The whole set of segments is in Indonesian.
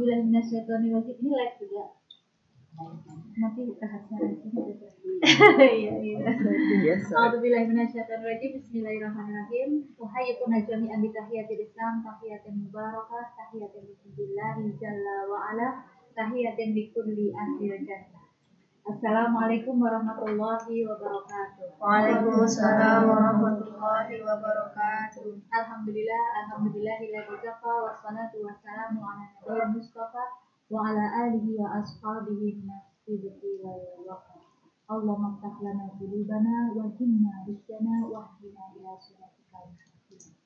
A'udzubillahi minasyaitonirrajim. Ini live juga. Nanti rahasia Iya, iya. Biasa. A'udzubillahi minasyaitonirrajim. Bismillahirrahmanirrahim. Uhayyukum jami'an bi tahiyatil Islam, tahiyatin mubarakah, tahiyatin billahi jalla wa ala, tahiyatin bi kulli ahlil jannah. Assalamualaikum warahmatullahi wabarakatuh. Waalaikumsalam warahmatullahi wabarakatuh. Alhamdulillah, alhamdulillahilladzi kafa wassalatu wassalamu ala nabiyil mustafa wa ala alihi wa ashabihi sidqi wal waqa. Allahumma ftah lana qulubana wa himna rizqana wa hdina ila siratikal mustaqim.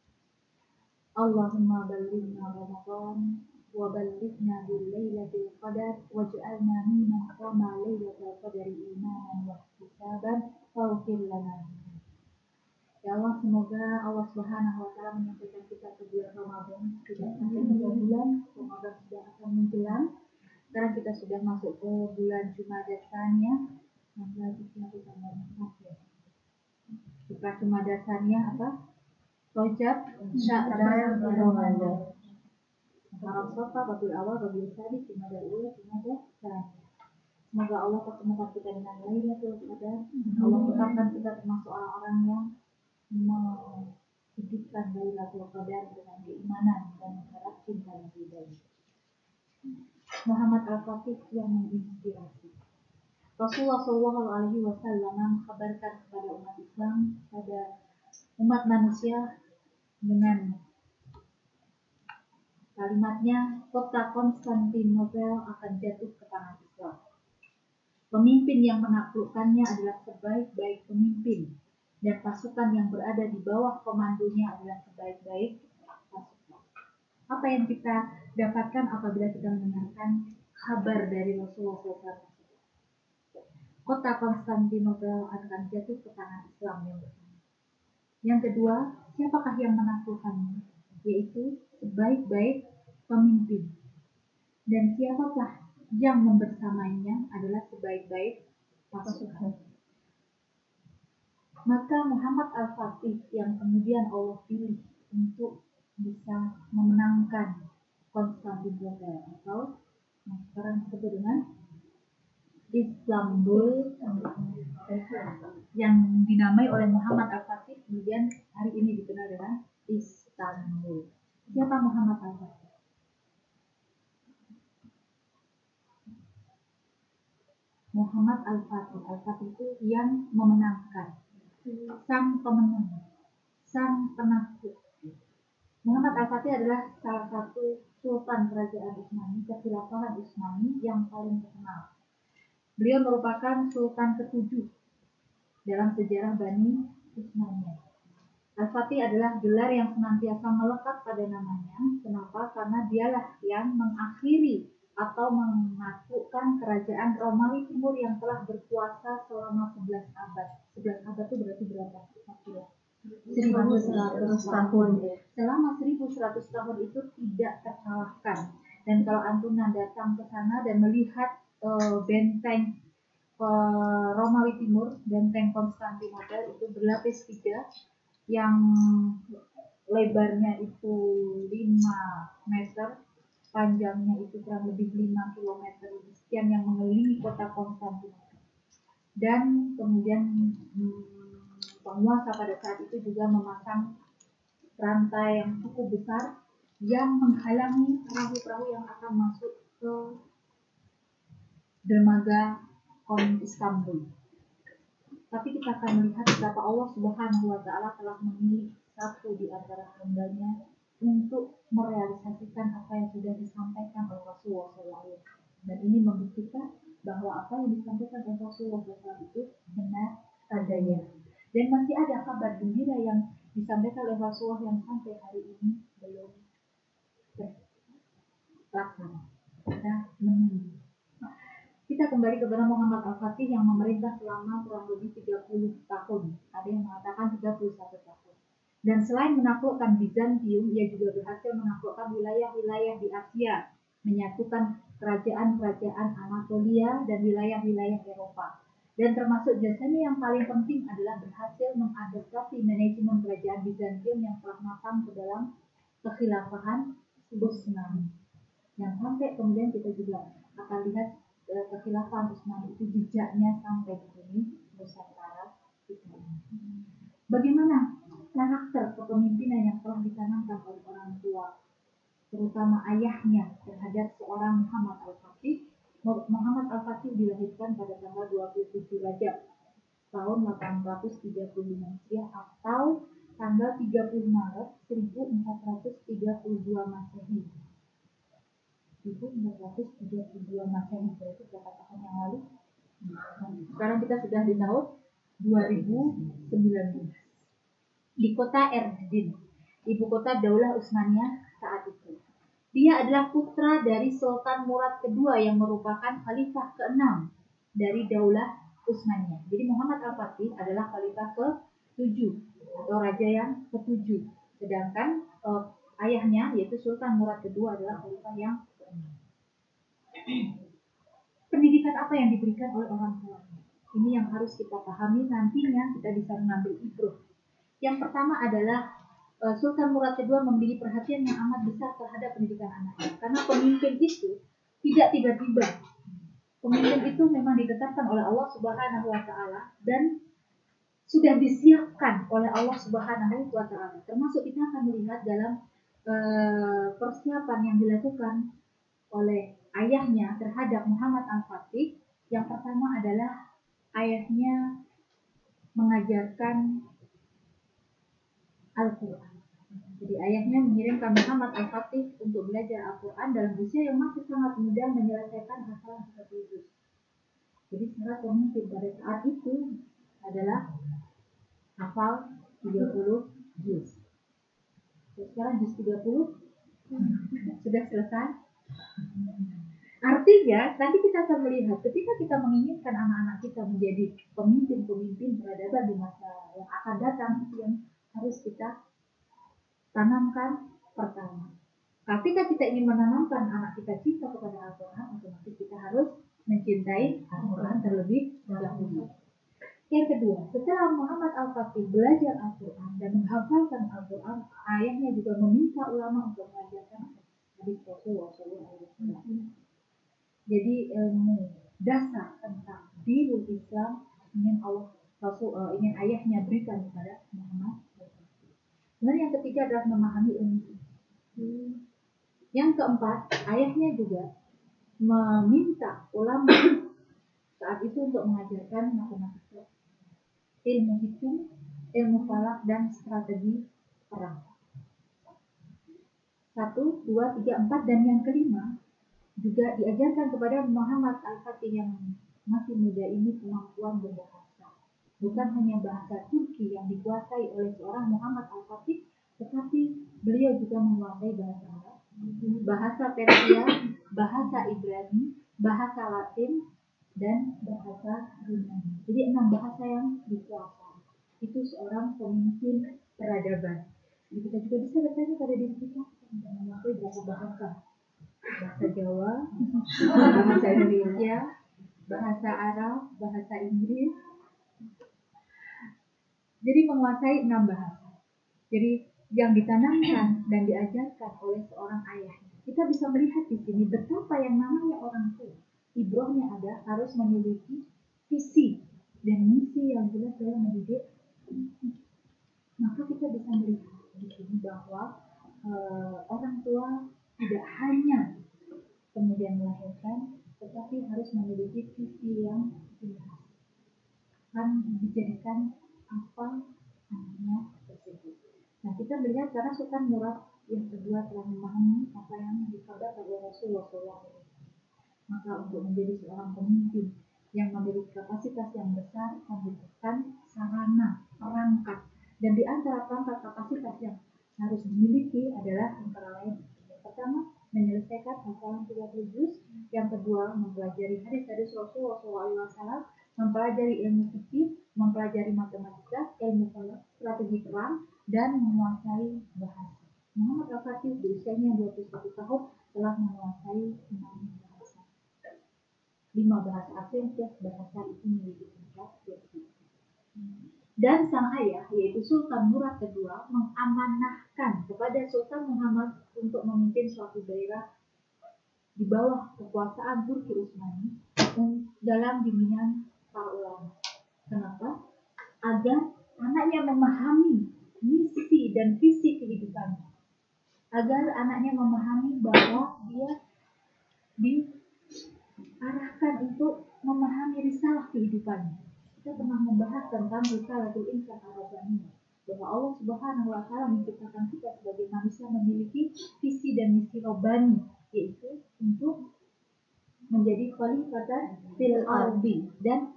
Allahumma ballighna Ramadan lailatul qadar waj'alna mimman qama lailatul qadari imanan wa ihtisaban waghfir lana Ya Allah, semoga Allah Subhanahu wa taala menyampaikan kita ke bulan Ramadan. Sudah dua bulan, Ramadan sudah akan menjelang. Sekarang kita sudah masuk ke bulan Jumada. Nanti lagi kita tanggal 4 ya. Jumada Tsaniyah apa? Rojab, Sya'ban, Ramadan. Safa, Rabiul Awal, Rabiul Tsani, Jumada Ula, Jumada Tsaniyah. Semoga Allah pertemukan kita dengan Lailatul Qadar. Allah tetapkan kita termasuk orang-orang yang menghidupkan Lailatul Qadar dengan keimanan dan mengharap cinta yang baik. Muhammad Al-Fatih yang menginspirasi. Rasulullah Shallallahu Alaihi Wasallam mengkabarkan kepada umat Islam pada umat manusia dengan kalimatnya kota Konstantinopel akan jatuh ke tangan Islam. Pemimpin yang menaklukkannya adalah sebaik-baik pemimpin dan pasukan yang berada di bawah komandonya adalah sebaik-baik pasukan. Apa yang kita dapatkan apabila kita mendengarkan kabar dari Rasulullah SAW? Kota Konstantinopel akan jatuh ke tangan Islam yang. Yang kedua, siapakah yang menaklukkannya? Yaitu sebaik-baik pemimpin. Dan siapakah yang membersamainya adalah sebaik-baik pasukan. Maka Muhammad Al-Fatih yang kemudian Allah pilih untuk bisa memenangkan Konstantinopel atau yang sekarang disebut dengan Istanbul yang dinamai oleh Muhammad Al-Fatih kemudian hari ini dikenal dengan Istanbul. Siapa Muhammad Al-Fatih? Muhammad Al-Fatih. Al-Fatih itu yang memenangkan sang pemenang, sang penakluk. Muhammad Al-Fatih adalah salah satu sultan kerajaan Utsmani, kekhilafahan Utsmani yang paling terkenal. Beliau merupakan sultan ketujuh dalam sejarah Bani Utsmaniyah. Al-Fatih adalah gelar yang senantiasa melekat pada namanya. Kenapa? Karena dialah yang mengakhiri atau menaklukkan kerajaan Romawi Timur yang telah berkuasa selama 11 abad. 11 abad itu berarti berapa? 1100 tahun. Selama 1100 tahun itu tidak terkalahkan. Dan kalau antum datang ke sana dan melihat uh, benteng uh, Romawi Timur, benteng Konstantinopel itu berlapis tiga yang lebarnya itu 5 meter panjangnya itu kurang lebih 5 km sekian yang mengelilingi kota Konstantinopel. Dan kemudian hmm, penguasa pada saat itu juga memasang rantai yang cukup besar yang menghalangi perahu-perahu yang akan masuk ke dermaga Kon. Tapi kita akan melihat betapa Allah Subhanahu wa taala telah memilih satu di antara hambanya untuk merealisasikan apa yang sudah disampaikan oleh Rasulullah SAW. Dan ini membuktikan bahwa apa yang disampaikan oleh Rasulullah SAW itu benar adanya. Dan masih ada kabar gembira yang disampaikan oleh Rasulullah yang sampai hari ini belum terlaksana. Kita menunggu. Kita kembali kepada Muhammad Al-Fatih yang memerintah selama kurang lebih 30 tahun. Ada yang mengatakan 31 tahun. Dan selain menaklukkan Bizantium, ia juga berhasil menaklukkan wilayah-wilayah di Asia, menyatukan kerajaan-kerajaan Anatolia dan wilayah-wilayah Eropa. Dan termasuk jasanya yang paling penting adalah berhasil mengadaptasi manajemen kerajaan Bizantium yang telah matang ke dalam kekhilafahan Utsmani. yang sampai kemudian kita juga akan lihat kekhilafan Utsmani itu jejaknya sampai ke sini Nusantara. Bagaimana karakter kepemimpinan yang telah ditanamkan oleh orang tua, terutama ayahnya terhadap seorang Muhammad Al-Fatih. Muhammad Al-Fatih dilahirkan pada tanggal 27 Rajab tahun 835 Hijriah atau tanggal 30 Maret 1432 Masehi. 1432 Masehi berarti berapa tahun yang lalu? Sekarang kita sudah di tahun 2019 di kota Erdin, ibu kota Daulah Utsmaniyah saat itu. Dia adalah putra dari Sultan Murad II yang merupakan khalifah ke-6 dari Daulah Utsmaniyah. Jadi Muhammad Al-Fatih adalah khalifah ke-7 atau raja yang ke-7. Sedangkan uh, ayahnya yaitu Sultan Murad II adalah khalifah yang ke-6. Pendidikan apa yang diberikan oleh orang tuanya? Ini yang harus kita pahami nantinya kita bisa mengambil ibroh. Yang pertama adalah uh, Sultan Murad II memiliki perhatian yang amat besar terhadap pendidikan anaknya. Karena pemimpin itu tidak tiba-tiba Pemimpin itu memang ditetapkan oleh Allah Subhanahu wa taala dan sudah disiapkan oleh Allah Subhanahu wa taala. Termasuk kita akan melihat dalam uh, persiapan yang dilakukan oleh ayahnya terhadap Muhammad Al-Fatih. Yang pertama adalah ayahnya mengajarkan Al-Quran. Jadi ayahnya mengirimkan Muhammad Al-Fatih untuk belajar Al-Quran dalam usia yang masih sangat muda menyelesaikan hafalan seperti itu. Jadi secara pemimpin pada saat itu adalah hafal 30 juz. Sekarang juz 30 sudah selesai. Artinya, nanti kita akan melihat ketika kita menginginkan anak-anak kita menjadi pemimpin-pemimpin peradaban di masa yang akan datang, yang harus kita tanamkan pertama. Ketika kita ingin menanamkan anak kita cinta kepada Al-Quran, otomatis kita harus mencintai Al-Quran terlebih dahulu. Yang kedua, setelah Muhammad Al-Fatih belajar Al-Quran dan menghafalkan Al-Quran, ayahnya juga meminta ulama untuk mengajarkan hadis Rasulullah SAW. Jadi ilmu dasar tentang dinul Islam ingin Allah Rasul uh, ingin ayahnya berikan kepada Muhammad Kemudian yang ketiga adalah memahami ilmu Yang keempat, ayahnya juga meminta ulama saat itu untuk mengajarkan matematika, ilmu hitung, ilmu falak, dan strategi perang. Satu, dua, tiga, empat, dan yang kelima juga diajarkan kepada Muhammad Al-Fatih yang masih muda ini kemampuan berbahasa bukan hanya bahasa Turki yang dikuasai oleh seorang Muhammad Al-Fatih, tetapi beliau juga menguasai bahasa Arab, bahasa Persia, bahasa Ibrani, bahasa Latin, dan bahasa Yunani. Jadi enam bahasa yang dikuasai. Itu seorang pemimpin peradaban. Jadi kita juga bisa bertanya pada diri kita, menguasai berapa bahasa? Bahasa Jawa, bahasa Indonesia, bahasa Arab, bahasa Inggris, jadi menguasai enam bahasa. Jadi yang ditanamkan dan diajarkan oleh seorang ayah. Kita bisa melihat di sini betapa yang namanya orang tua. Ibrohnya ada harus memiliki visi dan misi yang jelas dalam mendidik. Maka kita bisa melihat di sini bahwa uh, orang tua tidak hanya kemudian melahirkan, tetapi harus memiliki visi yang jelas. Kan dijadikan apa namanya tersebut. Nah kita melihat karena Sultan Murad yang kedua telah memahami apa yang dikabarkan oleh Rasulullah. Maka untuk menjadi seorang pemimpin yang memiliki kapasitas yang besar membutuhkan sarana, perangkat. Dan di antara perangkat kapasitas yang harus dimiliki adalah antara lain pertama menyelesaikan hafalan 30 juz, yang kedua mempelajari hadis-hadis Rasulullah SAW, mempelajari ilmu fikih, mempelajari matematika, ilmu strategi perang, dan menguasai bahasa. Muhammad Al-Fatih di usianya 21 tahun telah menguasai 6 bahasa. 5 bahasa asing plus bahasa itu milik tingkat dan sang ayah yaitu Sultan Murad II mengamanahkan kepada Sultan Muhammad untuk memimpin suatu daerah di bawah kekuasaan Turki Utsmani dalam bimbingan para ulama. Kenapa? Agar anaknya memahami misi dan visi kehidupannya. Agar anaknya memahami bahwa dia diarahkan untuk memahami risalah kehidupannya. Kita pernah membahas tentang risalah insan Arabani bahwa Allah Subhanahu wa taala menciptakan kita sebagai manusia memiliki visi dan misi robani yaitu untuk menjadi khalifatan fil ardi dan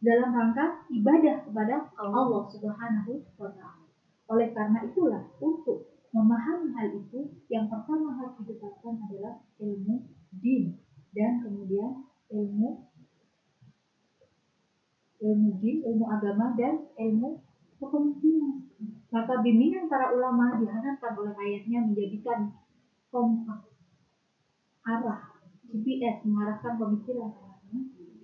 dalam rangka ibadah kepada Allah Subhanahu wa taala. Oleh karena itulah untuk memahami hal itu yang pertama harus didapatkan adalah ilmu din dan kemudian ilmu ilmu din, ilmu agama dan ilmu kepemimpinan. Maka bimbingan para ulama diharapkan oleh ayatnya menjadikan kompas arah GPS mengarahkan pemikiran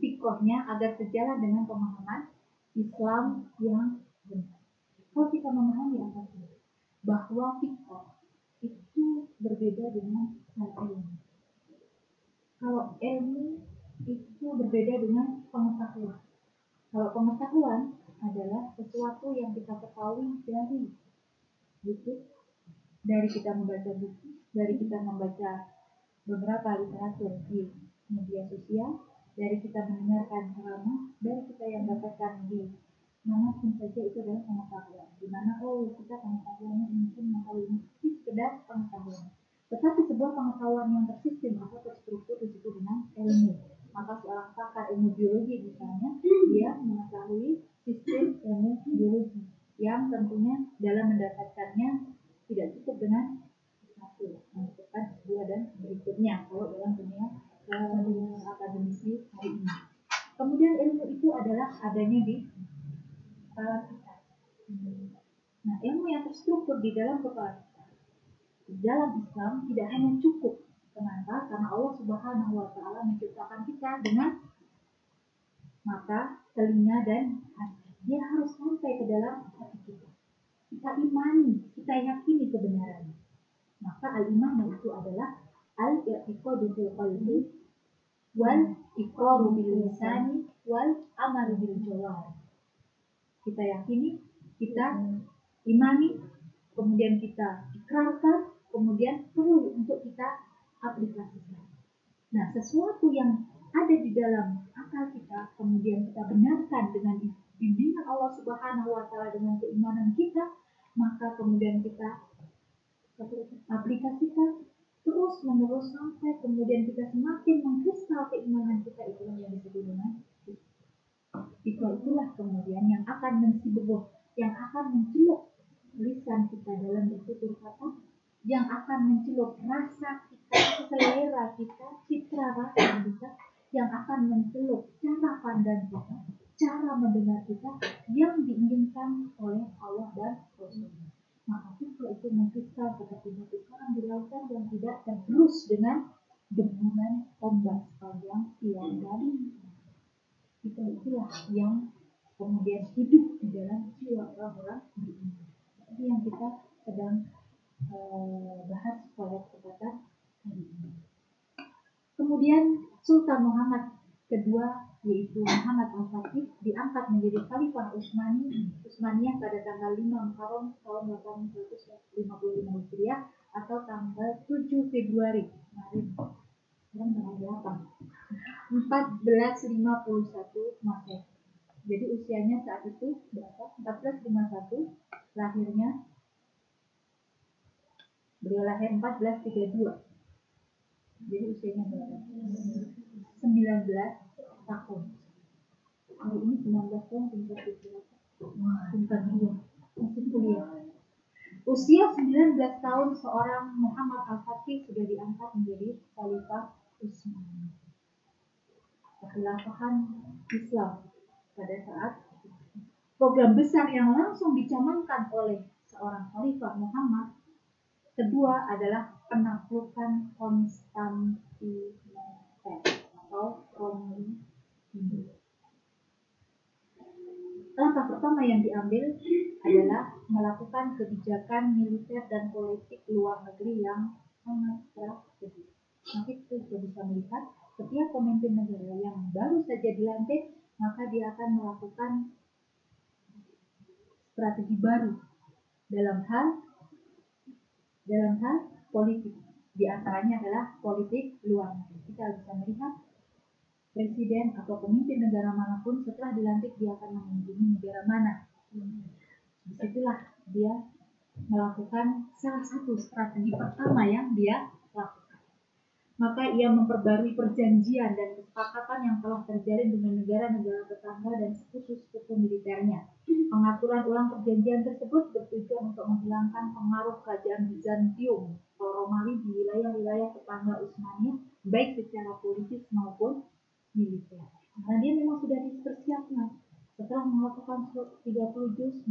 fikohnya agar sejalan dengan pemahaman Islam yang benar. Kalau kita memahami apa itu, bahwa fikoh itu berbeda dengan ilmu. Kalau ilmu itu berbeda dengan pengetahuan. Kalau pengetahuan adalah sesuatu yang kita ketahui dari buku, dari kita membaca buku, dari kita membaca beberapa literatur di media sosial, dari kita mendengarkan ceramah, dari kita yang dapatkan di mana pun saja itu adalah pengetahuan. Di mana oh kita pengetahuannya mungkin mengetahui ini sekedar pengetahuan. Tetapi sebuah pengetahuan yang tersistem atau terstruktur disebut dengan ilmu. Maka seorang pakar ilmu biologi misalnya, dia mengetahui sistem ilmu biologi yang tentunya dalam mendapatkannya tidak cukup dengan satu menentukan dua dan berikutnya kalau dalam dunia uh, akademisi hari ini. Kemudian ilmu itu adalah adanya di kepala kita. Nah, ilmu yang terstruktur di dalam kepala kita. Di dalam Islam tidak hanya cukup. Kenapa? Karena Allah Subhanahu wa taala menciptakan kita dengan mata, telinga dan hati. Dia harus sampai ke dalam hati kita. Kita imani, kita yakini kebenarannya. Maka al-iman itu adalah al-i'tiqadu fil qalbi wal iqraru bil wal amalu bil. Kita yakini, kita imani, kemudian kita ikrarkan, kemudian perlu untuk kita aplikasikan. Nah, sesuatu yang ada di dalam akal kita, kemudian kita benarkan dengan bimbingan Allah Subhanahu wa taala dengan keimanan kita, maka kemudian kita aplikasikan terus menerus sampai kemudian kita semakin mengkristal keimanan kita itu yang disebut dengan itu itulah kemudian yang akan mensibuh yang akan mencelup lisan kita dalam bertutur kata yang akan mencelup rasa selera kita, citra rasa kita, yang akan mencelup cara pandang kita, cara mendengar kita yang diinginkan oleh Allah dan Rasulnya. Maka kalau itu mengkristal seperti karang di lautan yang tidak tergerus dengan deburan ombak sepanjang siang dan itu itulah yang kemudian hidup di dalam jiwa orang-orang beriman. Itu yang kita sedang uh, bahas pada kesempatan ini. Kemudian Sultan Muhammad kedua yaitu Muhammad Al-Fatih diangkat menjadi Khalifah Utsmani Utsmaniyah pada tanggal 5 Muharram tahun 855 Hijriah atau tanggal 7 Februari kemarin. Sekarang tanggal berapa? 1451 Masehi. Jadi usianya saat itu berapa? 1451 lahirnya beliau lahir 1432 jadi usianya berapa? 19 tahun. Hari ini 19 tahun tingkat tingkat dua masih kuliah. Usia 19 tahun seorang Muhammad Al-Fatih sudah diangkat menjadi Khalifah Utsmani. Kekhilafahan Islam pada saat program besar yang langsung dicamankan oleh seorang Khalifah Muhammad Kedua adalah penaklukan Konstantinopel atau Romawi. Langkah pertama yang diambil adalah melakukan kebijakan militer dan politik luar negeri yang sangat strategis. Maka kita bisa melihat setiap pemimpin negara yang baru saja dilantik, maka dia akan melakukan strategi baru dalam hal dalam hal politik. Di antaranya adalah politik luar negeri. Kita bisa melihat presiden atau pemimpin negara mana pun setelah dilantik dia akan mengunjungi negara mana. Di situlah dia melakukan salah satu strategi pertama yang dia. Maka ia memperbarui perjanjian dan kesepakatan yang telah terjalin dengan negara-negara tetangga dan sekutu-sekutu militernya. Pengaturan ulang perjanjian tersebut bertujuan untuk menghilangkan pengaruh kerajaan Bizantium atau Romawi di wilayah-wilayah tetangga Utsmaniyah, baik secara politis maupun militer. Karena dia memang sudah dipersiapkan setelah melakukan 30 juz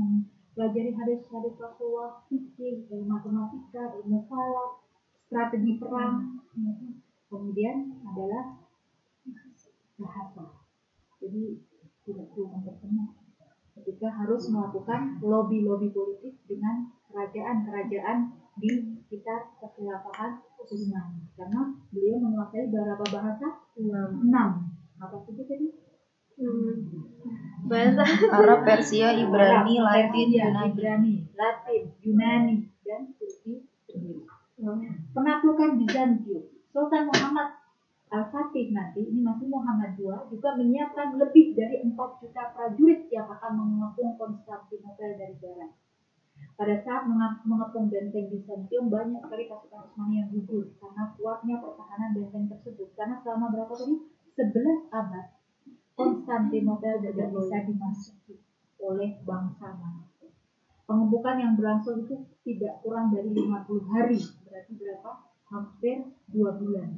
pelajari hadis-hadis Rasulullah, fikih, matematika, ilmu falak, strategi perang, kemudian adalah bahasa. Jadi tidak perlu mempertemukan ketika harus melakukan lobby-lobby politik dengan kerajaan-kerajaan di sekitar kekhilafahan Utsmani karena beliau menguasai beberapa bahasa enam apa saja tadi hmm. bahasa Arab, Persia, Ibrani, Latin, Yunani, Ibrani, Latin, Yunani, dan Turki sendiri. Penaklukan Bizantium. Sultan Muhammad Al-Fatih nanti, ini masih Muhammad II, juga menyiapkan lebih dari 4 juta prajurit yang akan mengepung Konstantinopel dari barat. Pada saat mengepung benteng Bizantium, banyak sekali pasukan Utsmani yang gugur karena kuatnya pertahanan benteng tersebut. Karena selama berapa tadi? 11 abad Konstantinopel tidak bisa dimasuki oleh bangsa mana pun. Pengebukan yang berlangsung itu tidak kurang dari 50 hari, berarti berapa? Hampir dua bulan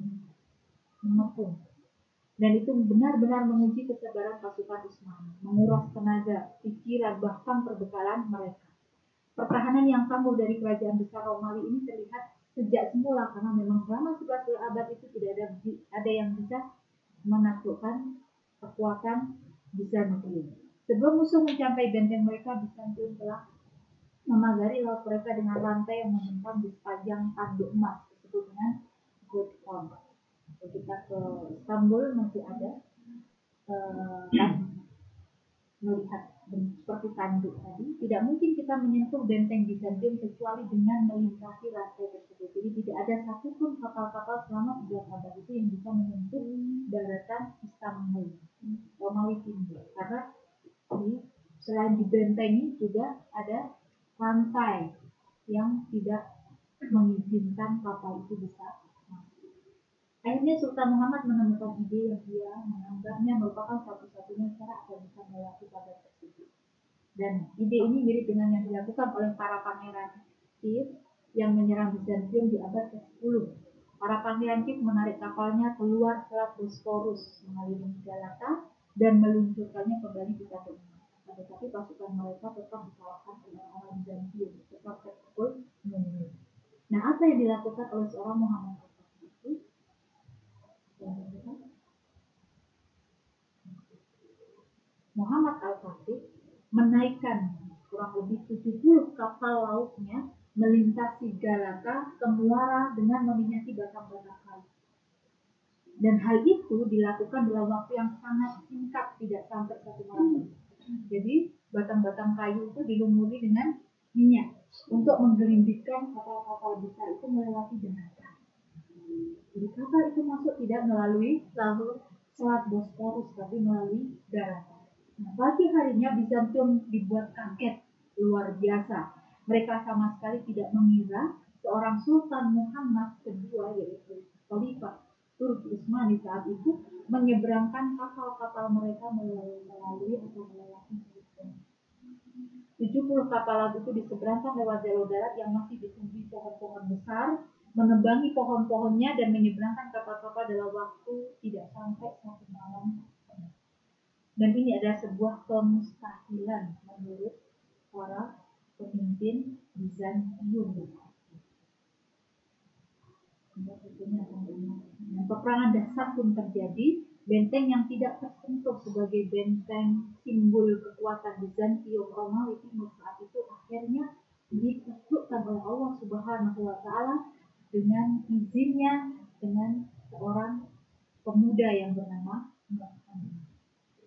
mengepung. Dan itu benar-benar menguji kesabaran pasukan Utsmani, menguras tenaga, pikiran, bahkan perbekalan mereka. Pertahanan yang tangguh dari kerajaan besar Romawi ini terlihat sejak semula karena memang selama 11 abad itu tidak ada ada yang bisa menaklukkan kekuatan Bizantium. Sebelum musuh mencapai benteng mereka, Bizantium telah memagari laut mereka dengan rantai yang membentang di sepanjang tanduk emas disebut dengan Good Horn. Kita ke Istanbul masih ada uh, melihat seperti tanduk tadi, tidak mungkin kita menyentuh benteng Bizantium kecuali dengan melintasi rantai tersebut. Jadi tidak ada satupun kapal-kapal selama 3 abad itu yang bisa menyentuh daratan Istanbul. Romawi Timur karena di selain dibentengi juga ada rantai yang tidak mengizinkan kapal itu bisa. Akhirnya Sultan Muhammad menemukan ide yang dia menganggapnya merupakan satu-satunya cara agar bisa melewati pagar tersebut. Dan ide ini mirip dengan yang dilakukan oleh para pangeran Kiev yang menyerang Bizantium di abad ke-10 Para pangeran Kip menarik kapalnya keluar selat Bosporus mengelilingi Galata dan meluncurkannya kembali di Katolik. Tetapi pasukan mereka tetap dikalahkan oleh orang Bizantium, tetap terpukul mundur. Nah, apa yang dilakukan oleh seorang Muhammad Al-Fatih itu? Muhammad Al-Fatih menaikkan kurang lebih 70 kapal lautnya melintasi Galata ke Muara dengan meminyati batang-batang kayu. Dan hal itu dilakukan dalam waktu yang sangat singkat, tidak sampai satu malam. Jadi batang-batang kayu itu dilumuri dengan minyak untuk menggelincirkan kapal-kapal besar itu melewati daratan. Jadi kapal itu masuk tidak melalui laut Selat Bosporus, tapi melalui daratan. Nah, pagi harinya Bizantium dibuat kaget luar biasa mereka sama sekali tidak mengira seorang Sultan Muhammad kedua yaitu Khalifah Turki Utsmani saat itu menyeberangkan kapal-kapal mereka melalui atau melewati 70 kapal laut itu diseberangkan lewat jalur darat yang masih ditumbuhi pohon-pohon besar, menebangi pohon-pohonnya dan menyeberangkan kapal-kapal dalam waktu tidak sampai satu malam. Dan ini adalah sebuah kemustahilan menurut para pemimpin Bizantium. Dan peperangan dasar pun terjadi. Benteng yang tidak tersentuh sebagai benteng simbol kekuatan Bizantium Romawi Timur saat itu akhirnya ditaklukkan oleh Allah Subhanahu wa taala dengan izinnya dengan seorang pemuda yang bernama Muhammad.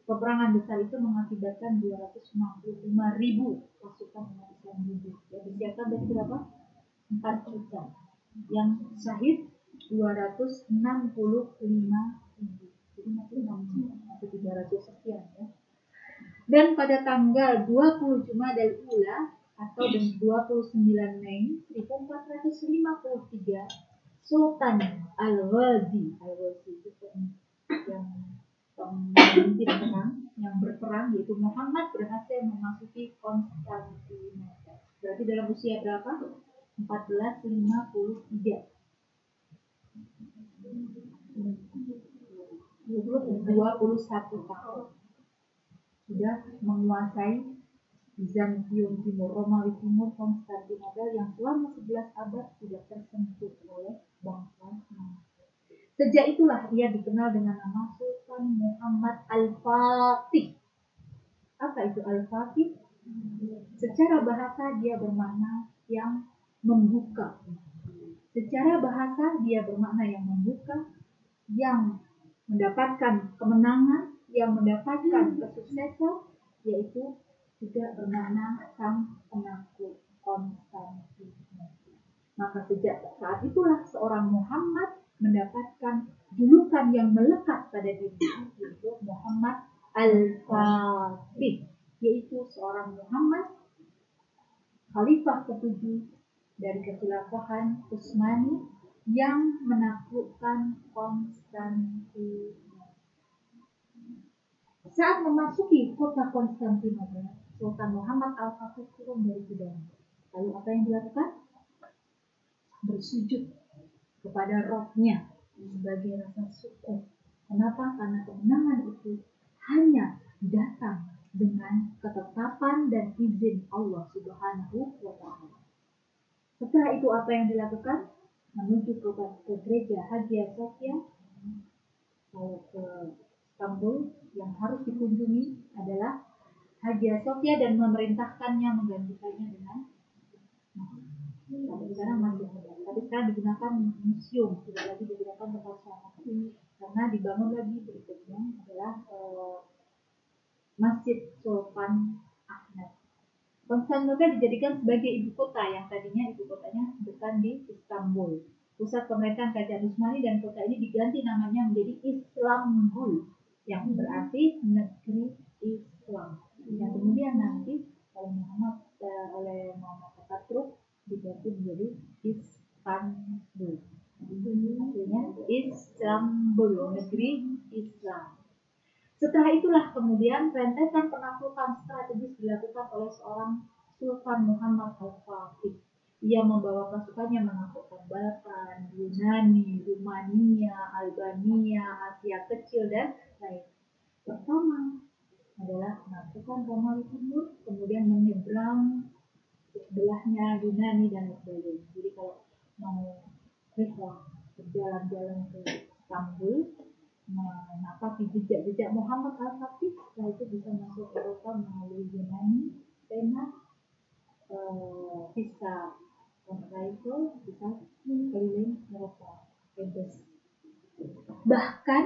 Peperangan besar itu mengakibatkan 265 ribu pasukan umat Islam gugur. Yang disiapkan dari berapa? 4 juta. Yang syahid 265 ribu. Jadi masih 6 atau 300 sekian ya. Dan pada tanggal 20 Jumadil Ula atau 29 Mei 1453 Sultan Al-Ghazi Al-Ghazi itu yang pemimpin perang yang berperang yaitu Muhammad berhasil memasuki Konstantinopel. Berarti dalam usia berapa? 1453. 21 tahun sudah menguasai Bizantium Timur, Romawi Timur, Konstantinopel yang selama 11 abad tidak tersentuh oleh bangsa Sejak itulah ia dikenal dengan nama Sultan Muhammad Al-Fatih. Apa itu Al-Fatih? Secara bahasa dia bermakna yang membuka. Secara bahasa dia bermakna yang membuka, yang mendapatkan kemenangan, yang mendapatkan kesuksesan, yaitu juga bermakna sang penakluk Konstantinopel. Maka sejak saat itulah seorang Muhammad mendapatkan julukan yang melekat pada dirinya yaitu Muhammad Al-Fatih yaitu seorang Muhammad khalifah ketujuh dari kekhilafahan Utsmani yang menaklukkan Konstantinopel. Saat memasuki kota Konstantinopel, Sultan Muhammad Al-Fatih turun dari kudanya. Lalu apa yang dilakukan? Bersujud kepada rohnya sebagai rasa syukur. Kenapa? Karena kemenangan itu hanya datang dengan ketetapan dan izin Allah Subhanahu wa taala. Setelah itu apa yang dilakukan? Menuju ke, ke gereja Hagia Sophia kalau ke Istanbul yang harus dikunjungi adalah Hagia Sophia dan memerintahkannya menggantikannya dengan sampai sekarang masih ada. Tapi sekarang digunakan museum, tidak lagi digunakan tempat sholat. Karena dibangun lagi berikutnya adalah uh, Masjid Sultan. Konstantinopel dijadikan sebagai ibu kota yang tadinya ibu kotanya bukan di Istanbul. Pusat pemerintahan Kerajaan Utsmani dan kota ini diganti namanya menjadi Islambul yang berarti negeri Islam. Yang kemudian nanti oleh Muhammad uh, oleh Muhammad diganti menjadi Istanbul. Artinya Istanbul, negeri Islam. Setelah itulah kemudian rentetan penaklukan strategis dilakukan oleh seorang Sultan Muhammad Al-Fatih. Ia membawa pasukannya menaklukkan Balkan, Yunani, Rumania, Albania, Asia Kecil, dan lain. Pertama adalah menaklukkan Romawi Timur, kemudian menyeberang sebelahnya Yunani dan sebagainya. Jadi kalau mau berjalan-jalan ke Istanbul, menapaki jejak-jejak Muhammad Al-Fatih, setelah itu bisa masuk Eropa melalui Yunani, Spena, eh, bisa Kontraiko, bisa keliling Eropa, bebas. Bahkan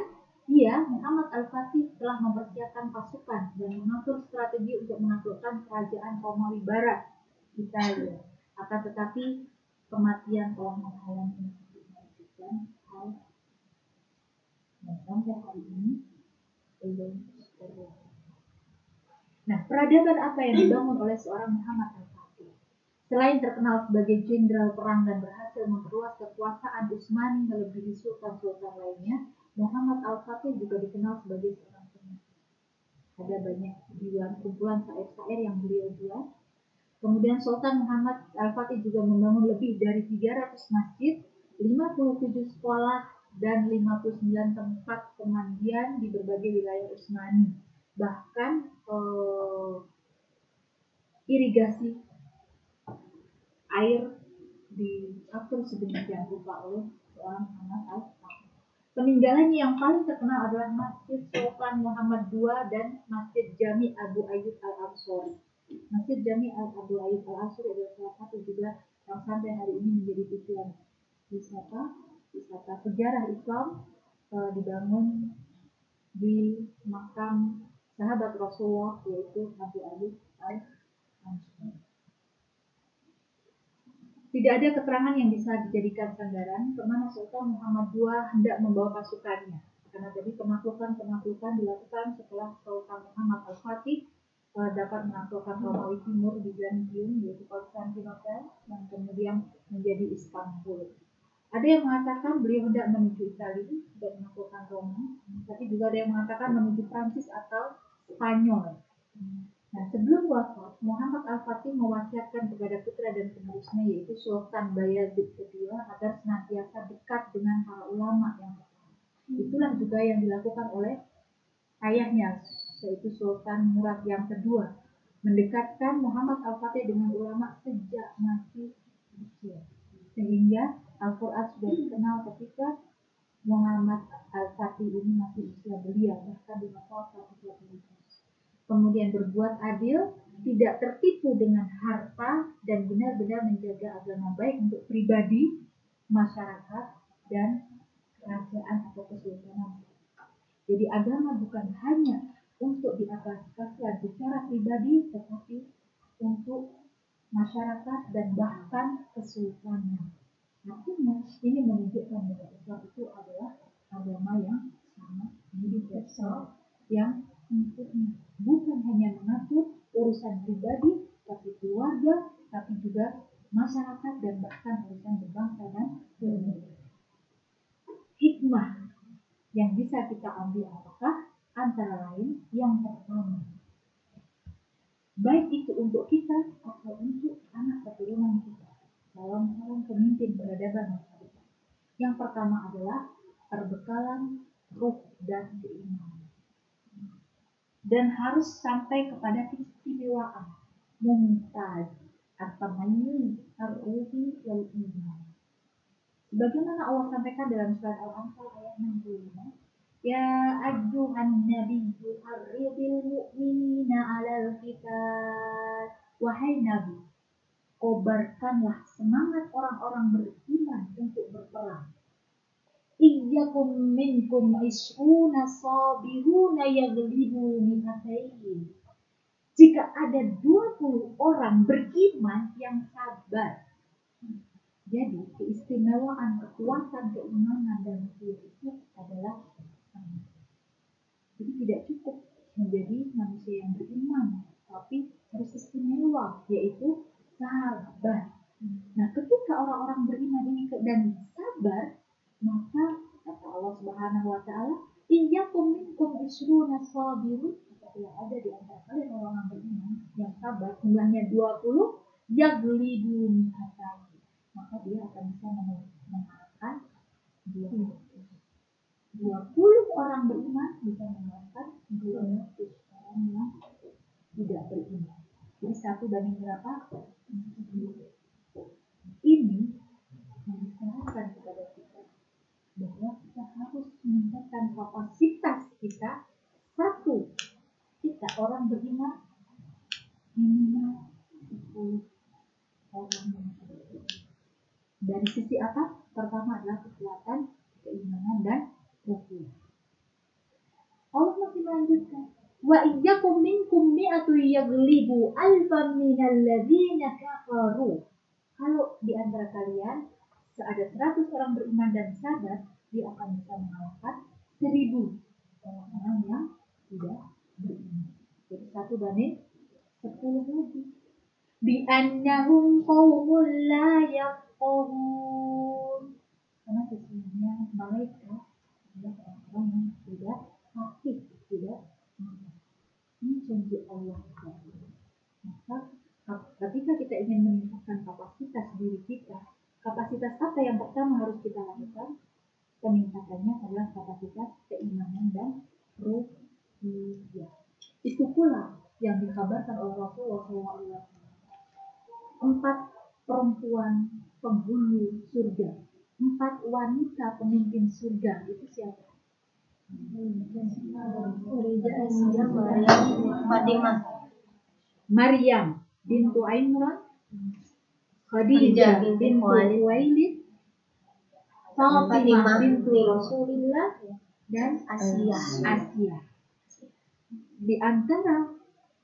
ia, Muhammad Al-Fatih, telah mempersiapkan pasukan dan mengatur strategi untuk menaklukkan kerajaan Romawi Barat Italia. Akan tetapi kematian telah menghalangi hal dan sampai hari ini belum terjadi. Nah, peradaban apa yang dibangun oleh seorang Muhammad Al-Fatih? Selain terkenal sebagai jenderal perang dan berhasil memperluas kekuasaan Utsmani melebihi sultan-sultan lainnya, Muhammad Al-Fatih juga dikenal sebagai seorang penyair. Ada banyak diwan kumpulan syair-syair yang beliau buat Kemudian Sultan Muhammad Al-Fatih juga membangun lebih dari 300 masjid, 57 sekolah, dan 59 tempat pemandian di berbagai wilayah Utsmani. Bahkan eh, irigasi air diatur sedemikian rupa oleh seorang Muhammad Al-Fatih. Peninggalannya yang paling terkenal adalah Masjid Sultan Muhammad II dan Masjid Jami Abu Ayyub Al-Ansori. Masjid Jami Al Abu Ayyub Al Asur adalah salah satu juga yang sampai hari ini menjadi tujuan wisata wisata sejarah Islam uh, dibangun di makam sahabat Rasulullah yaitu Abu Ali al. Tidak ada keterangan yang bisa dijadikan sandaran ke mana Sultan Muhammad II hendak membawa pasukannya. Karena tadi penaklukan-penaklukan dilakukan setelah Sultan Muhammad Al-Fatih uh, dapat menaklukkan Romawi Timur di Byzantium yaitu Konstantinopel yang kemudian menjadi Istanbul. Ada yang mengatakan beliau hendak menuju Italia dan menaklukkan Roma, tapi juga ada yang mengatakan menuju Prancis atau Spanyol. Nah, sebelum wafat, Muhammad Al-Fatih mewasiatkan kepada putra dan penerusnya yaitu Sultan Bayezid kedua agar senantiasa dekat dengan para ulama yang. Itulah juga yang dilakukan oleh ayahnya yaitu Sultan Murad yang kedua mendekatkan Muhammad Al-Fatih dengan ulama sejak masih kecil. Sehingga Al-Quran sudah dikenal ketika Muhammad Al-Fatih ini masih usia belia, bahkan di masa satu kemudian berbuat adil, tidak tertipu dengan harta, dan benar-benar menjaga agama baik untuk pribadi, masyarakat, dan kerajaan atau kesultanan. Jadi agama bukan hanya untuk diaplikasikan secara pribadi, tetapi untuk masyarakat dan bahkan kesultanan. Artinya ini menunjukkan bahwa Islam itu adalah agama yang sangat universal yang sempurna bukan hanya mengatur urusan pribadi, tapi keluarga, tapi juga masyarakat dan bahkan urusan berbangsa dan bernegara. Hikmah yang bisa kita ambil apakah? Antara lain yang pertama, baik itu untuk kita atau untuk anak keturunan kita dalam calon pemimpin peradaban masa depan. Yang pertama adalah perbekalan ruh dan keimanan dan harus sampai kepada keistimewaan mumtaz atamayyuz ar-ruhi wal iman. Bagaimana Allah sampaikan dalam surat Al-Anfal ayat 65, Ya ayyuhan nabiyyu harridil. Wahai nabi, kobarkanlah semangat orang-orang beriman untuk berperang iyyakum minkum isruna sabiruna yaglibu mi'atayn. Jika ada 20 orang beriman yang sabar. Jadi keistimewaan kekuatan keimanan dan itu adalah jadi tidak cukup menjadi manusia yang beriman, tapi harus istimewa yaitu sabar. Nah, ketika orang-orang beriman ini dan sabar, maka kata Allah Subhanahu wa taala, "Iyyakum minkum isruna sabirun" apabila ada di antara kalian orang-orang beriman yang sabar jumlahnya 20 yaglidu mi'atan maka dia akan bisa mengalahkan 20 20 orang beriman bisa mengalahkan 200 orang yang tidak beriman jadi satu banding berapa? ini mengisyaratkan kepada bahwa kita harus meningkatkan kapasitas kita satu kita orang beriman minimal 10 orang yang dari sisi apa? Pertama adalah kekuatan keimanan dan ruh. Allah masih melanjutkan wa iyyakum minkum mi'atu yaglibu alfan minal ladzina kafaru kalau di antara kalian ada 100 orang beriman dan sabar, dia akan bisa mengalahkan 1000 orang-orang yang tidak beriman. Jadi satu banding 10 lagi. Bi'annahum qawmun la yaqahun. Karena sesungguhnya mereka adalah orang-orang yang tidak fakih, tidak Ini janji Allah. Maka ketika kita ingin meningkatkan kapasitas diri kita, Kapasitas apa yang pertama harus kita lakukan? Peningkatannya adalah kapasitas keimanan dan ruhiyah. Itu pula yang dikabarkan oleh Rasulullah SAW. Empat perempuan penghulu surga, empat wanita pemimpin surga itu siapa? Maryam bintu Imran Khadijah bintu Khuwailid Fatimah binti Rasulillah dan Asia. Asia. Di antara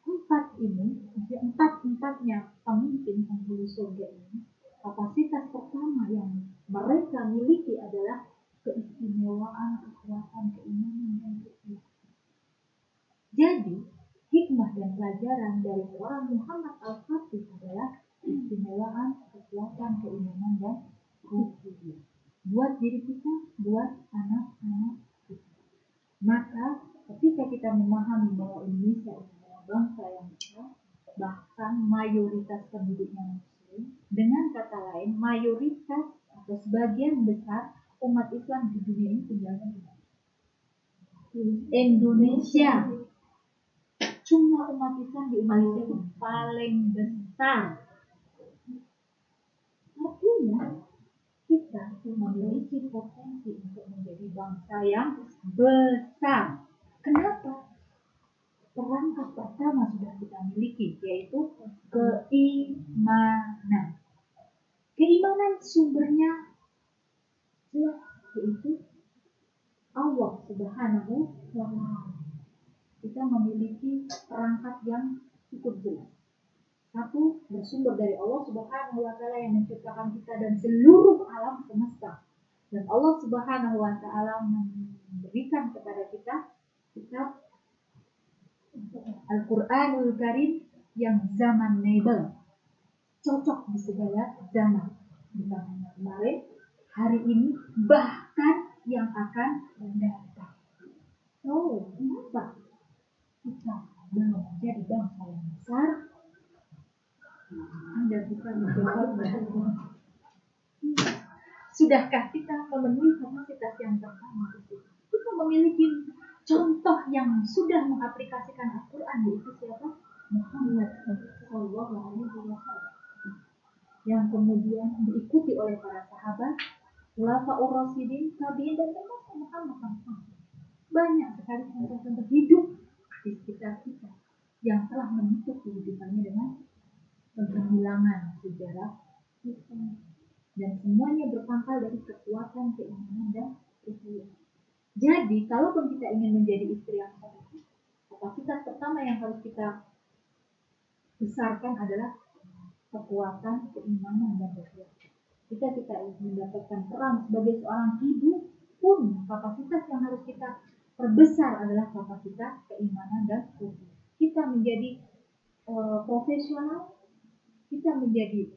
empat ini, di empat empatnya pemimpin penghulu surga ini, kapasitas pertama yang mereka miliki adalah keistimewaan, kekuatan, keimanan dan keimanan. Jadi, hikmah dan pelajaran dari seorang Muhammad Al-Fatih adalah keistimewaan, kekuatan, keimanan dan keimanan. Buat diri kita, buat anak-anak kita. Maka ketika kita memahami bahwa Indonesia adalah bangsa yang besar, bahkan mayoritas penduduknya muslim, dengan kata lain mayoritas atau sebagian besar umat Islam di dunia ini tinggalnya di? Indonesia. Jumlah umat Islam di Indonesia itu paling besar. Artinya kita memiliki potensi untuk menjadi bangsa yang besar. Kenapa? Perangkat pertama sudah kita miliki yaitu keimanan. Keimanan sumbernya yaitu Allah Subhanahu wa taala. Kita memiliki perangkat yang cukup jelas. Satu bersumber dari Allah Subhanahu wa taala yang menciptakan kita dan seluruh alam semesta. Dan Allah Subhanahu wa taala memberikan kepada kita kitab Al-Qur'anul Karim yang zaman nebel cocok di segala zaman. Bukan kemarin, hari ini, bahkan yang akan datang. So, kenapa kita belum menjadi bangsa yang besar? Anda bukan menjawab Sudahkah kita memenuhi kapasitas yang pertama itu? Kita memiliki contoh yang sudah mengaplikasikan Al-Quran yaitu siapa? Muhammad Sallallahu Alaihi Wasallam yang kemudian diikuti oleh para sahabat, ulama urasidin, tabiin dan termasuk Muhammad SAW. Banyak sekali contoh-contoh hidup di sekitar kita yang telah menutup kehidupannya dengan penghilangan sejarah dan semuanya berpangkal dari kekuatan keimanan dan kehidupan. Jadi, kalaupun kita ingin menjadi istri yang soleh, kapasitas pertama yang harus kita besarkan adalah kekuatan keimanan dan kekuatan. Jika kita ingin mendapatkan peran sebagai seorang ibu pun kapasitas yang harus kita perbesar adalah kapasitas keimanan dan kekuatan. Kita menjadi uh, profesional, kita menjadi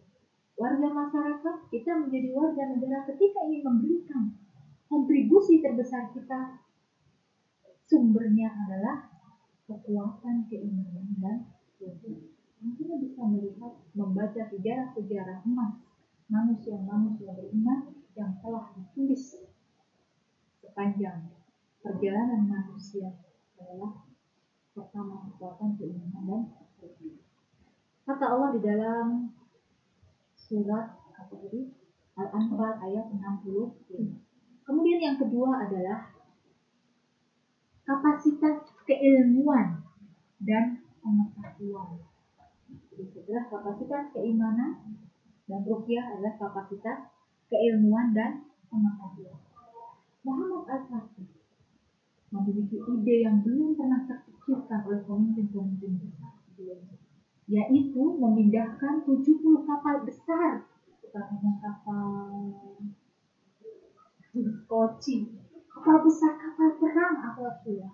warga masyarakat, kita menjadi warga negara ketika ingin memberikan kontribusi terbesar kita sumbernya adalah kekuatan keimanan dan kekuatan kita bisa melihat membaca sejarah-sejarah emas manusia-manusia beriman yang telah ditulis. Sepanjang perjalanan manusia adalah pertama kekuatan keimanan dan kata Allah di dalam surat Al-Anfal ayat 60 kemudian yang kedua adalah kapasitas keilmuan dan pengetahuan. Setelah kapasitas keimanan dan rupiah adalah kapasitas keilmuan dan pengetahuan. Muhammad Al-Fatih memiliki ide yang belum pernah terpikirkan oleh pemimpin-pemimpin besar sebelumnya, yaitu memindahkan 70 kapal besar, bukan hanya kapal koci, kapal besar, kapal perang apa ya,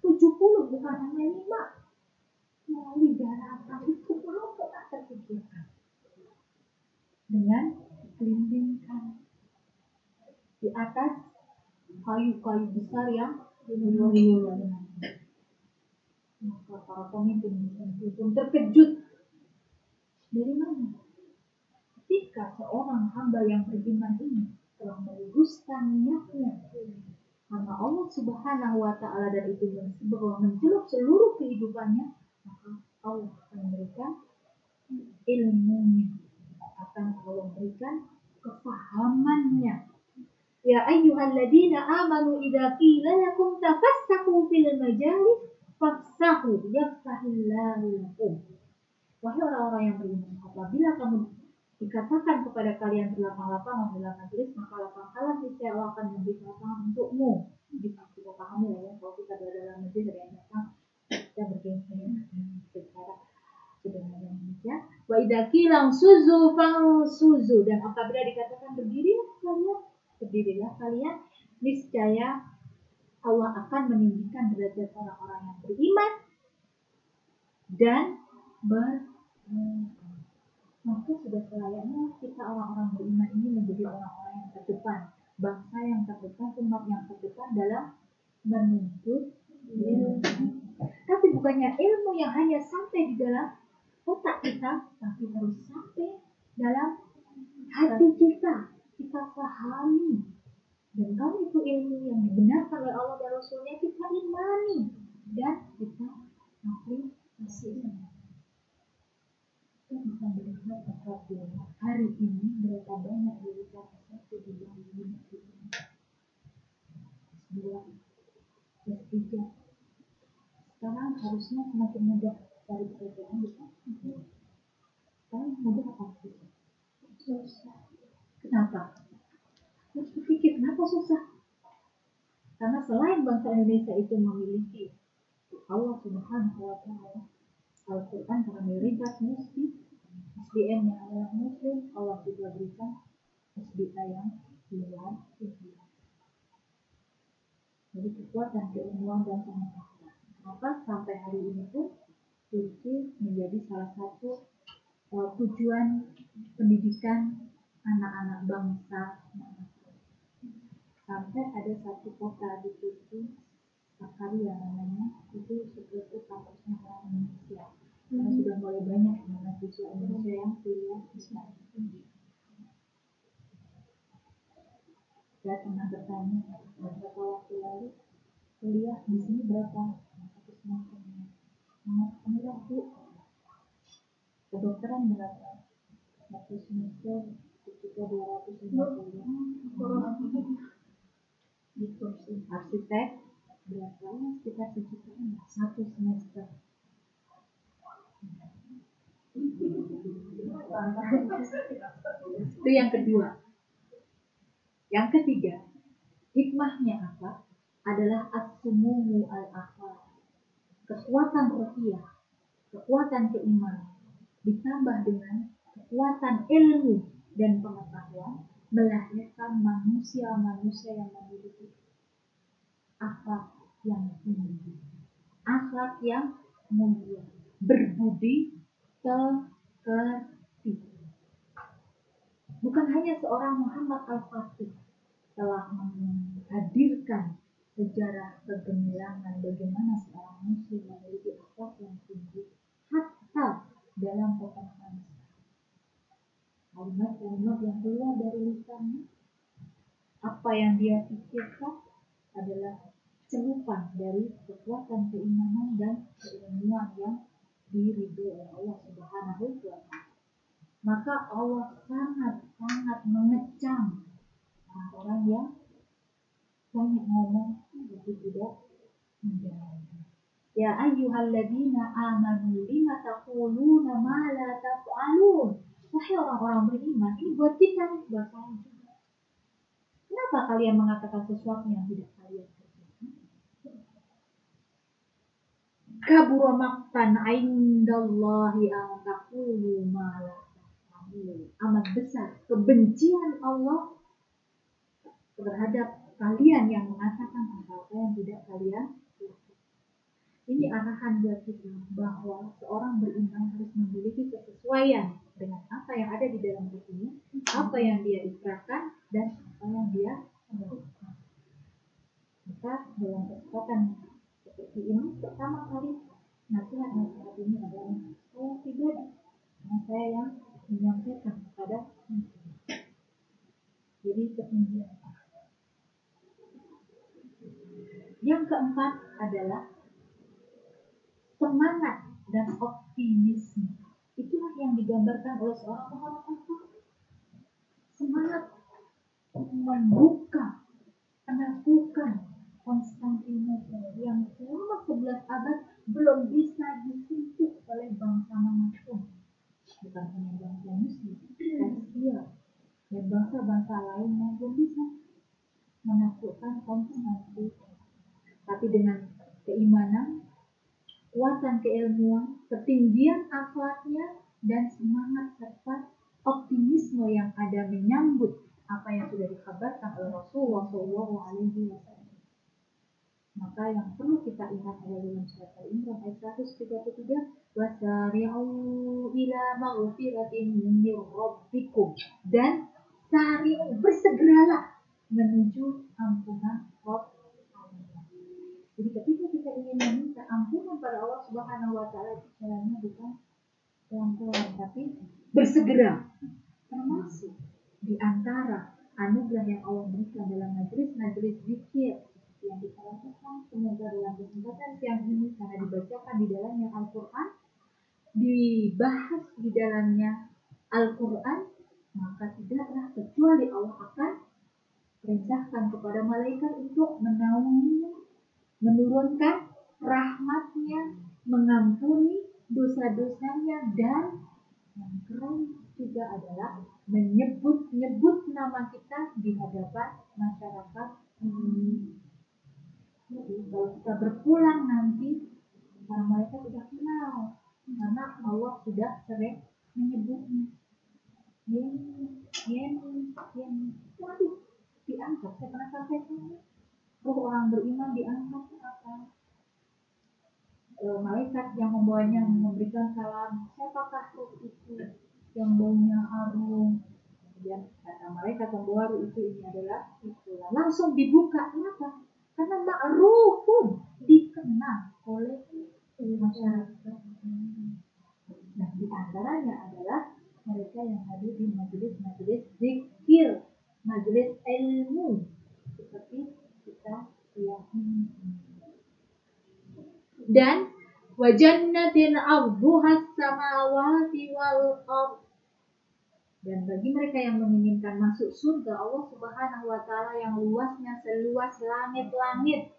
70 bukan hanya 5 melalui daratan itu belum pernah terpikirkan dengan dikelilingan di atas kayu-kayu besar yang beriring maka para pemimpin pun terkejut. Dari mana? Ketika seorang hamba yang beriman ini telah meluruskan niatnya karena Allah Subhanahu wa taala dan itu bahwa mencelup seluruh kehidupannya maka Allah akan memberikan ilmunya akan Allah berikan kefahamannya. Ya ayyuhalladzina amanu idza qila lakum tafassahu fil majalis fafsahu yafsahillahu lakum. Wahai orang-orang yang beriman apabila kamu dikatakan kepada kalian berlapang-lapangan dalam majelis maka lapangkanlah niscaya Allah akan memberi untukmu. Jadi kita pahami ya kalau kita berada dalam majelis ada yang datang kita bergengsi secara sederhana ya wa qila suzu fang suzu dan apabila dikatakan berdirilah kalian berdirilah kalian. Niscaya Allah akan meninggikan derajat orang-orang yang beriman dan ber maka sudah selayaknya kita orang-orang beriman ini menjadi orang-orang yang terdepan. Bangsa yang terdepan umat yang terdepan dalam menuntut ilmu. Tapi bukannya ilmu yang hanya sampai di dalam otak kita tapi harus sampai dalam hati kita kita pahami dan kalau itu ilmu yang dibenarkan oleh Allah dan Rasulnya kita imani dan kita aplikasikan kita bisa melihat apabila hari ini berapa banyak jurusan satu di dalam dunia ini. Dua, tiga. Sekarang harusnya semakin mudah cari pekerjaan bukan? Sekarang mudah apa sih? Susah. Kenapa? Harus berpikir kenapa susah? Karena selain bangsa Indonesia itu memiliki Allah Subhanahu wa taala. Al-Quran karena mayoritas muslim SDM yang adalah muslim Allah juga berikan SDA yang luar biasa jadi kekuatan keilmuan dan pengetahuan. Maka sampai hari ini pun Turki menjadi salah satu uh, tujuan pendidikan anak-anak bangsa sampai ada satu kota di Turki Sakarya namanya itu seperti kampusnya orang Indonesia karena hmm. sudah mulai banyak mahasiswa Indonesia yang kuliah di sana. Saya pernah bertanya beberapa waktu lalu kuliah di sini berapa satu semester sangat murah bu kedokteran berapa satu semester sekitar dua ratus lima puluh di kursi arsitek berapa sekitar sejutaan satu semester itu yang kedua. Yang ketiga, hikmahnya apa? Adalah asumumu al akhwat Kekuatan rupiah, kekuatan keimanan, ditambah dengan kekuatan ilmu dan pengetahuan melahirkan manusia-manusia yang memiliki akhlak yang tinggi, akhlak yang mulia, berbudi pekerti. Bukan hanya seorang Muhammad Al-Fatih telah menghadirkan sejarah kegemilangan bagaimana seorang muslim memiliki akhlak yang tinggi hatta dalam peperangan kalimat-kalimat yang keluar dari lisannya apa yang dia pikirkan adalah celupan dari kekuatan keimanan dan keilmuan yang diridhoi oleh Allah Subhanahu wa taala. Maka Allah sangat-sangat mengecam orang yang banyak ngomong tapi tidak menjalankan. Ya ayyuhalladzina amanu lima taquluna ma la taf'alun. Wahai orang-orang beriman, ini buat kita, buat saya juga. Kenapa kalian mengatakan sesuatu yang tidak kalian kabura maktan indallahi an taqulu ma la amat besar kebencian Allah terhadap kalian yang mengatakan apa-apa yang tidak kalian ini arahan buat kita bahwa seorang beriman harus memiliki kesesuaian dengan apa yang ada di dalam hatinya, apa yang dia ikrarkan dan apa yang dia lakukan. Maka dalam kesempatan seperti ini pertama kali nasihat-nasihat ini adalah saya pribadi karena saya yang menyampaikan kepada jadi ketinggian yang keempat adalah semangat dan optimisme. Itulah yang digambarkan oleh seorang Muhammad semangat membuka menaklukkan Konstantinopel yang selama 11 abad belum bisa disentuh oleh bangsa mana pun. Bukan hanya bangsa muslim, dan lain yang belum bisa menaklukkan kaum nanti. Tapi dengan keimanan, kuatan keilmuan, ketinggian akhlaknya, dan semangat serta optimisme yang ada menyambut apa yang sudah dikabarkan oleh Rasulullah SAW. Maka yang perlu kita ingat adalah dalam surat Al-Imran ayat 133 wasari'u ila maghfiratin min rabbikum. Dan sari'u bersegeralah menuju ampunan Rabb jadi ketika kita ingin meminta ampunan pada Allah Subhanahu wa taala itu caranya bukan pelan-pelan tapi bersegera. Termasuk di antara anugerah yang Allah berikan dalam majelis-majelis zikir yang kita lakukan semoga dalam kesempatan siang ini karena dibacakan di dalamnya Al-Quran dibahas di dalamnya Al-Quran maka tidaklah kecuali Allah akan perintahkan kepada malaikat untuk menaungi menurunkan rahmatnya mengampuni dosa-dosanya dan yang keren juga adalah menyebut-nyebut nama kita di hadapan masyarakat ini. Kalau kita berpulang nanti, para mereka sudah kenal karena Allah sudah sering menyebutnya. Yen, yen, yen. Waduh, diangkat. Saya pernah sampaikan. Ruh orang beriman diangkat apa? E, malaikat yang membawanya memberikan salam. Siapakah ruh itu? yang baunya harum. Kemudian kata mereka pembawa itu ini adalah itu. Langsung dibuka. Kenapa? Karena ma'rufun dikenal oleh masyarakat. Nah, di antaranya adalah mereka yang hadir di majelis-majelis zikir, majelis ilmu seperti kita yang ini. Dan wajannatin arduhas samawati wal ard dan bagi mereka yang menginginkan masuk surga Allah Subhanahu wa taala yang luasnya seluas langit-langit.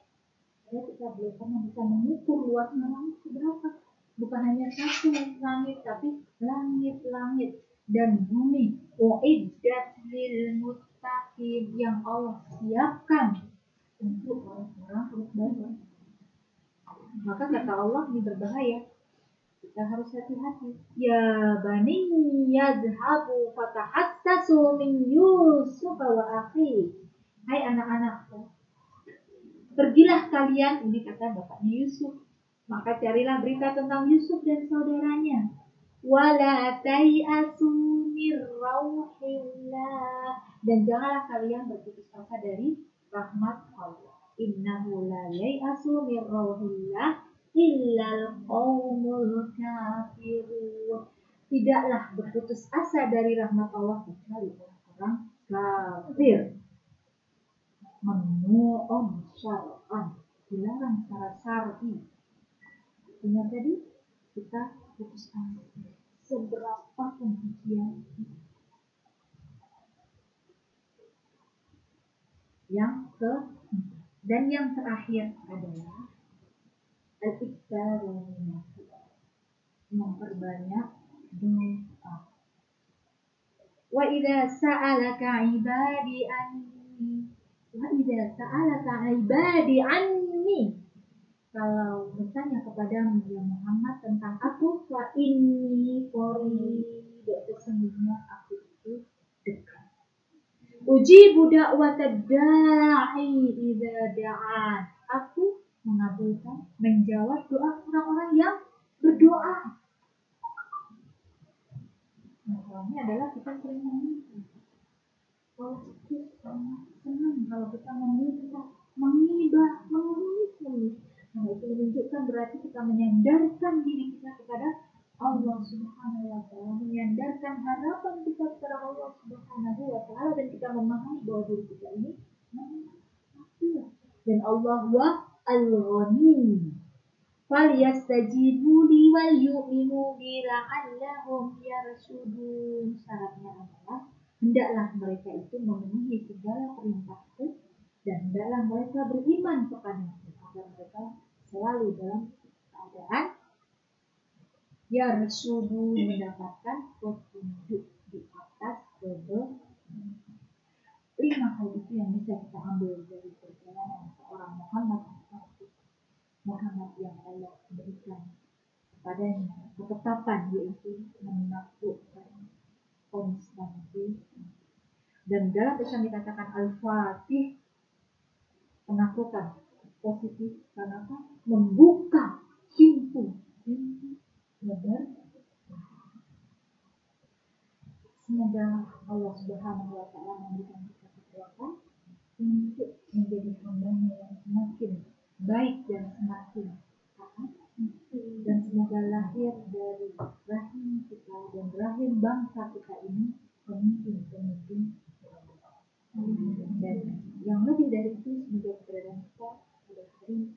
Ya, kita belum pernah bisa mengukur luasnya langit seberapa. Bukan hanya satu langit tapi langit-langit dan bumi. Uiddat lil muttaqin yang Allah siapkan untuk orang-orang beribadah. Maka kata Allah ini berbahaya kita harus hati-hati. Ya bani yadhabu fatahassasu min Yusuf wa akhi. Hai anak-anakku. Pergilah kalian, ini kata bapaknya Yusuf. Maka carilah berita tentang Yusuf dan saudaranya. Wala tayasu rauhillah. Dan janganlah kalian berputus asa dari rahmat Allah. Innahu la yayasu mir rauhillah illal qaumul kafirun. Tidaklah berputus asa dari rahmat Allah kecuali orang-orang kafir. Menu'un syar'an. Dilarang secara syar'i. Ingat tadi kita putus asa. Seberapa penghentian yang ke dan yang terakhir adalah al-iktaru memperbanyak doa. Wa idza sa'alaka ibadi anni wa idza sa'alaka ibadi anni kalau bertanya kepada ya Muhammad tentang aku wa inni qarib sesungguhnya aku itu dekat. Uji budak da'i idza da'an. Aku mengabulkan, menjawab doa orang-orang yang berdoa. Masalahnya adalah kita sering meminta. Kalau itu sangat senang kalau kita meminta, mengibah, mengemis-ngemis. Nah itu menunjukkan berarti kita menyandarkan diri kita kepada Allah Subhanahu wa taala, menyandarkan harapan kita kepada Allah Subhanahu wa taala dan kita memahami bahwa diri kita ini dan Allah wa al-ghani falyastajibu li wal yu'minu bi la'allahum yarsudun syaratnya adalah hendaklah mereka itu memenuhi segala perintahku dan hendaklah mereka beriman kepadaku agar mereka selalu dalam keadaan yarsudu mendapatkan petunjuk di atas kebenaran lima hal itu yang bisa kita ambil dari perjalanan seorang Muhammad Muhammad yang Allah berikan kepadanya. Ketetapan yaitu menaklukkan konstansi dan dalam Islam dikatakan al-fatih penaklukan positif karena apa? Membuka pintu pintu lebar. Semoga Allah Subhanahu wa taala memberikan kita kekuatan untuk menjadi hambanya yang semakin baik dan semakin dan semoga lahir dari rahim kita dan rahim bangsa kita ini pemimpin-pemimpin dan yang lebih dari itu semoga keberadaan kita pada hari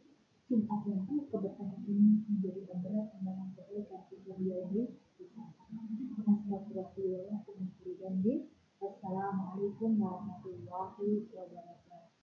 Jumat yang penuh keberkahan ini menjadi pemberat pembangunan kebaikan kita di akhir Assalamualaikum warahmatullahi wabarakatuh.